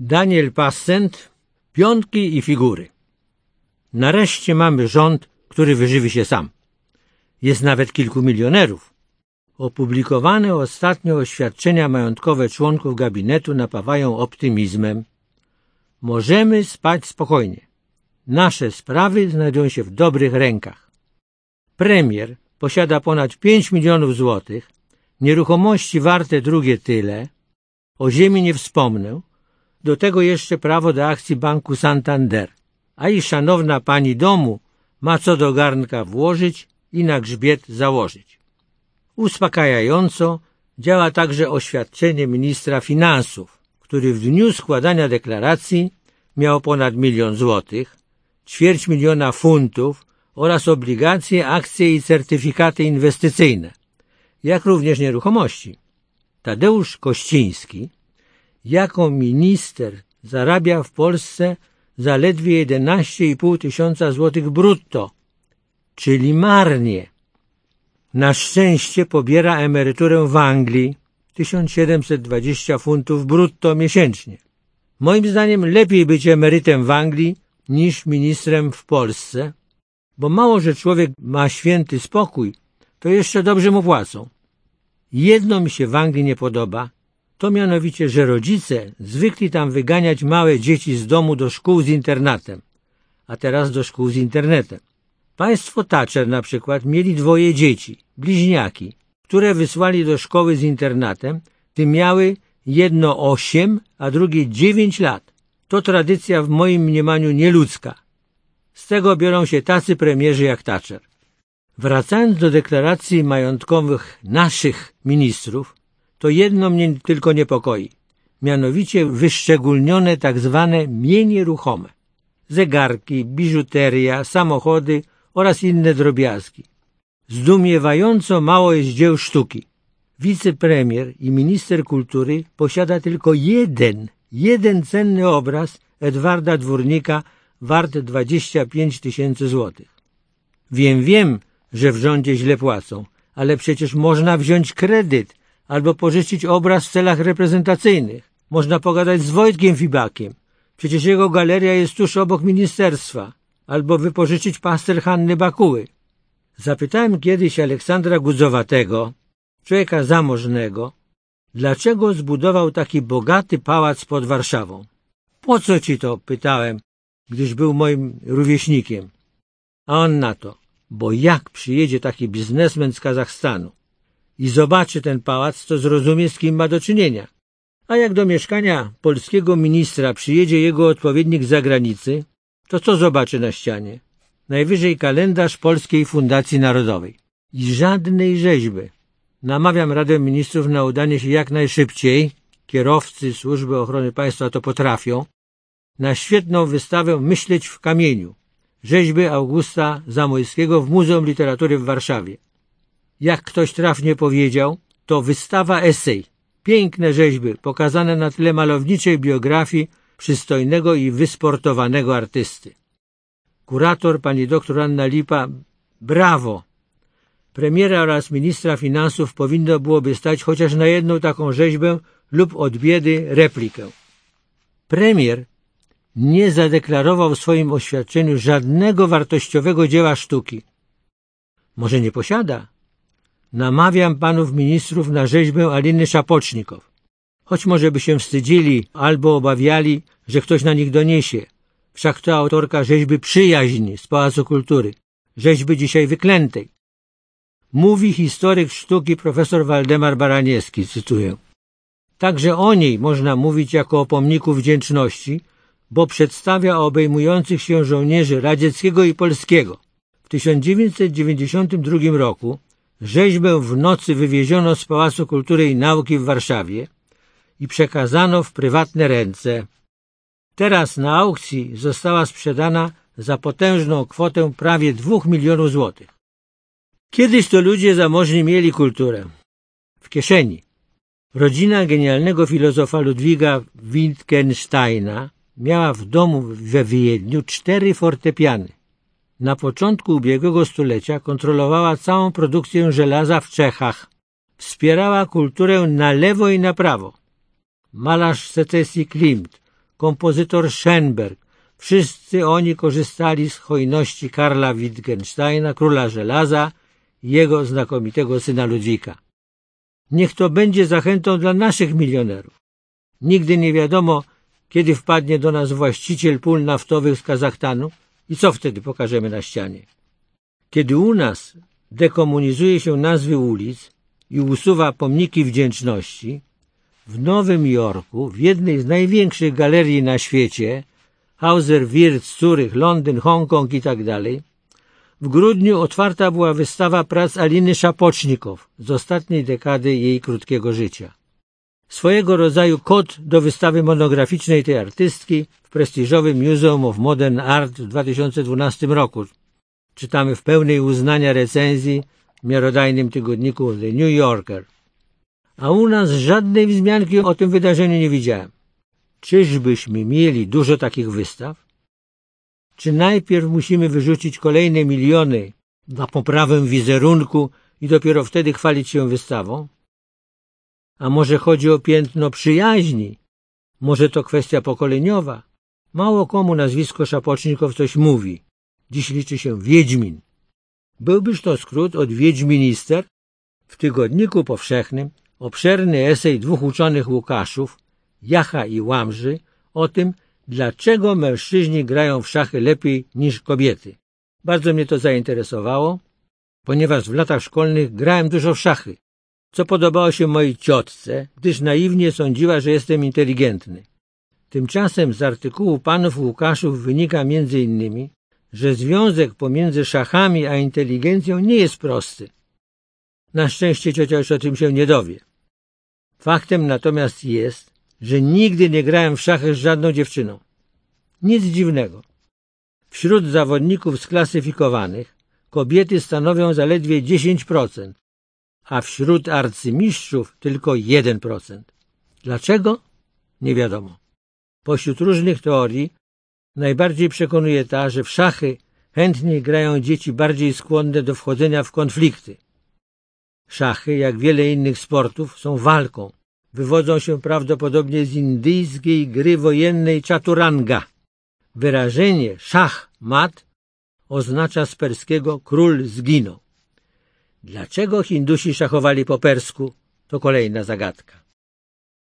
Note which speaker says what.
Speaker 1: Daniel Passent, piątki i figury. Nareszcie mamy rząd, który wyżywi się sam. Jest nawet kilku milionerów. Opublikowane ostatnio oświadczenia majątkowe członków gabinetu napawają optymizmem. Możemy spać spokojnie. Nasze sprawy znajdują się w dobrych rękach. Premier posiada ponad 5 milionów złotych, nieruchomości warte drugie tyle, o ziemi nie wspomnę, do tego jeszcze prawo do akcji banku Santander, a i szanowna pani domu ma co do garnka włożyć i na grzbiet założyć. Uspokajająco działa także oświadczenie ministra finansów, który w dniu składania deklaracji miał ponad milion złotych, ćwierć miliona funtów oraz obligacje, akcje i certyfikaty inwestycyjne, jak również nieruchomości. Tadeusz Kościński jako minister zarabia w Polsce zaledwie 11,5 tysiąca złotych brutto, czyli marnie. Na szczęście pobiera emeryturę w Anglii 1720 funtów brutto miesięcznie. Moim zdaniem lepiej być emerytem w Anglii niż ministrem w Polsce, bo mało, że człowiek ma święty spokój, to jeszcze dobrze mu płacą. Jedno mi się w Anglii nie podoba, to mianowicie, że rodzice zwykli tam wyganiać małe dzieci z domu do szkół z internatem, a teraz do szkół z internetem. Państwo Thatcher na przykład mieli dwoje dzieci, bliźniaki, które wysłali do szkoły z internatem, ty miały jedno osiem, a drugie dziewięć lat. To tradycja w moim mniemaniu nieludzka. Z tego biorą się tacy premierzy jak Thatcher. Wracając do deklaracji majątkowych naszych ministrów, to jedno mnie tylko niepokoi. Mianowicie wyszczególnione tak zwane mienie ruchome. Zegarki, biżuteria, samochody oraz inne drobiazgi. Zdumiewająco mało jest dzieł sztuki. Wicepremier i minister kultury posiada tylko jeden, jeden cenny obraz Edwarda Dwórnika wart 25 tysięcy złotych. Wiem, wiem, że w rządzie źle płacą, ale przecież można wziąć kredyt albo pożyczyć obraz w celach reprezentacyjnych. Można pogadać z Wojtkiem Fibakiem. Przecież jego galeria jest tuż obok ministerstwa. Albo wypożyczyć pastel Hanny Bakuły. Zapytałem kiedyś Aleksandra Gudzowatego, człowieka zamożnego, dlaczego zbudował taki bogaty pałac pod Warszawą. Po co ci to? pytałem, gdyż był moim rówieśnikiem. A on na to, bo jak przyjedzie taki biznesmen z Kazachstanu i zobaczy ten pałac, to zrozumie, z kim ma do czynienia. A jak do mieszkania polskiego ministra przyjedzie jego odpowiednik z zagranicy, to co zobaczy na ścianie? Najwyżej kalendarz Polskiej Fundacji Narodowej. I żadnej rzeźby. Namawiam Radę Ministrów na udanie się jak najszybciej, kierowcy Służby Ochrony Państwa to potrafią, na świetną wystawę Myśleć w kamieniu, rzeźby Augusta Zamojskiego w Muzeum Literatury w Warszawie. Jak ktoś trafnie powiedział, to wystawa esej, piękne rzeźby pokazane na tle malowniczej biografii przystojnego i wysportowanego artysty. Kurator pani doktor Anna Lipa, brawo! Premiera oraz ministra finansów powinno byłoby stać chociaż na jedną taką rzeźbę lub od biedy replikę. Premier nie zadeklarował w swoim oświadczeniu żadnego wartościowego dzieła sztuki. Może nie posiada? Namawiam panów ministrów na rzeźbę Aliny Szapocznikow. Choć może by się wstydzili albo obawiali, że ktoś na nich doniesie. Wszak to autorka rzeźby Przyjaźń z Pałacu Kultury, rzeźby dzisiaj wyklętej. Mówi historyk sztuki profesor Waldemar Baraniewski, cytuję. Także o niej można mówić jako o pomniku wdzięczności, bo przedstawia obejmujących się żołnierzy radzieckiego i polskiego. W 1992 roku rzeźbę w nocy wywieziono z Pałacu Kultury i Nauki w Warszawie i przekazano w prywatne ręce. Teraz na aukcji została sprzedana za potężną kwotę prawie dwóch milionów złotych. Kiedyś to ludzie zamożni mieli kulturę. W kieszeni. Rodzina genialnego filozofa Ludwiga Wittgensteina miała w domu we Wiedniu cztery fortepiany. Na początku ubiegłego stulecia kontrolowała całą produkcję żelaza w Czechach. Wspierała kulturę na lewo i na prawo. malarz secesji Klimt, kompozytor Schenberg, wszyscy oni korzystali z hojności Karla Wittgensteina, króla żelaza i jego znakomitego syna Ludwika. Niech to będzie zachętą dla naszych milionerów. Nigdy nie wiadomo, kiedy wpadnie do nas właściciel pól naftowych z Kazachstanu i co wtedy pokażemy na ścianie. Kiedy u nas dekomunizuje się nazwy ulic i usuwa pomniki wdzięczności, w Nowym Jorku, w jednej z największych galerii na świecie, Hauser Wirth, Zurich, Londyn, Hongkong i tak w grudniu otwarta była wystawa prac Aliny Szapocznikow z ostatniej dekady jej krótkiego życia. Swojego rodzaju kod do wystawy monograficznej tej artystki w prestiżowym Museum of Modern Art w 2012 roku. Czytamy w pełnej uznania recenzji w miarodajnym tygodniku The New Yorker. A u nas żadnej wzmianki o tym wydarzeniu nie widziałem. Czyżbyśmy mieli dużo takich wystaw? Czy najpierw musimy wyrzucić kolejne miliony na poprawę wizerunku i dopiero wtedy chwalić się wystawą? A może chodzi o piętno przyjaźni? Może to kwestia pokoleniowa? Mało komu nazwisko Szapocznikow coś mówi. Dziś liczy się Wiedźmin. Byłbyż to skrót od Wiedźminister? W tygodniku powszechnym obszerny esej dwóch uczonych Łukaszów, Jacha i Łamży, o tym, dlaczego mężczyźni grają w szachy lepiej niż kobiety. Bardzo mnie to zainteresowało, ponieważ w latach szkolnych grałem dużo w szachy, co podobało się mojej ciotce, gdyż naiwnie sądziła, że jestem inteligentny. Tymczasem z artykułu panów Łukaszów wynika między innymi, że związek pomiędzy szachami a inteligencją nie jest prosty. Na szczęście ciocia już o tym się nie dowie. Faktem natomiast jest, że nigdy nie grałem w szachy z żadną dziewczyną. Nic dziwnego. Wśród zawodników sklasyfikowanych kobiety stanowią zaledwie 10%, a wśród arcymistrzów tylko 1%. Dlaczego? Nie wiadomo. Pośród różnych teorii najbardziej przekonuje ta, że w szachy chętniej grają dzieci bardziej skłonne do wchodzenia w konflikty. Szachy, jak wiele innych sportów, są walką, wywodzą się prawdopodobnie z indyjskiej gry wojennej chaturanga. Wyrażenie szach mat oznacza z perskiego król zginął. Dlaczego Hindusi szachowali po persku? To kolejna zagadka.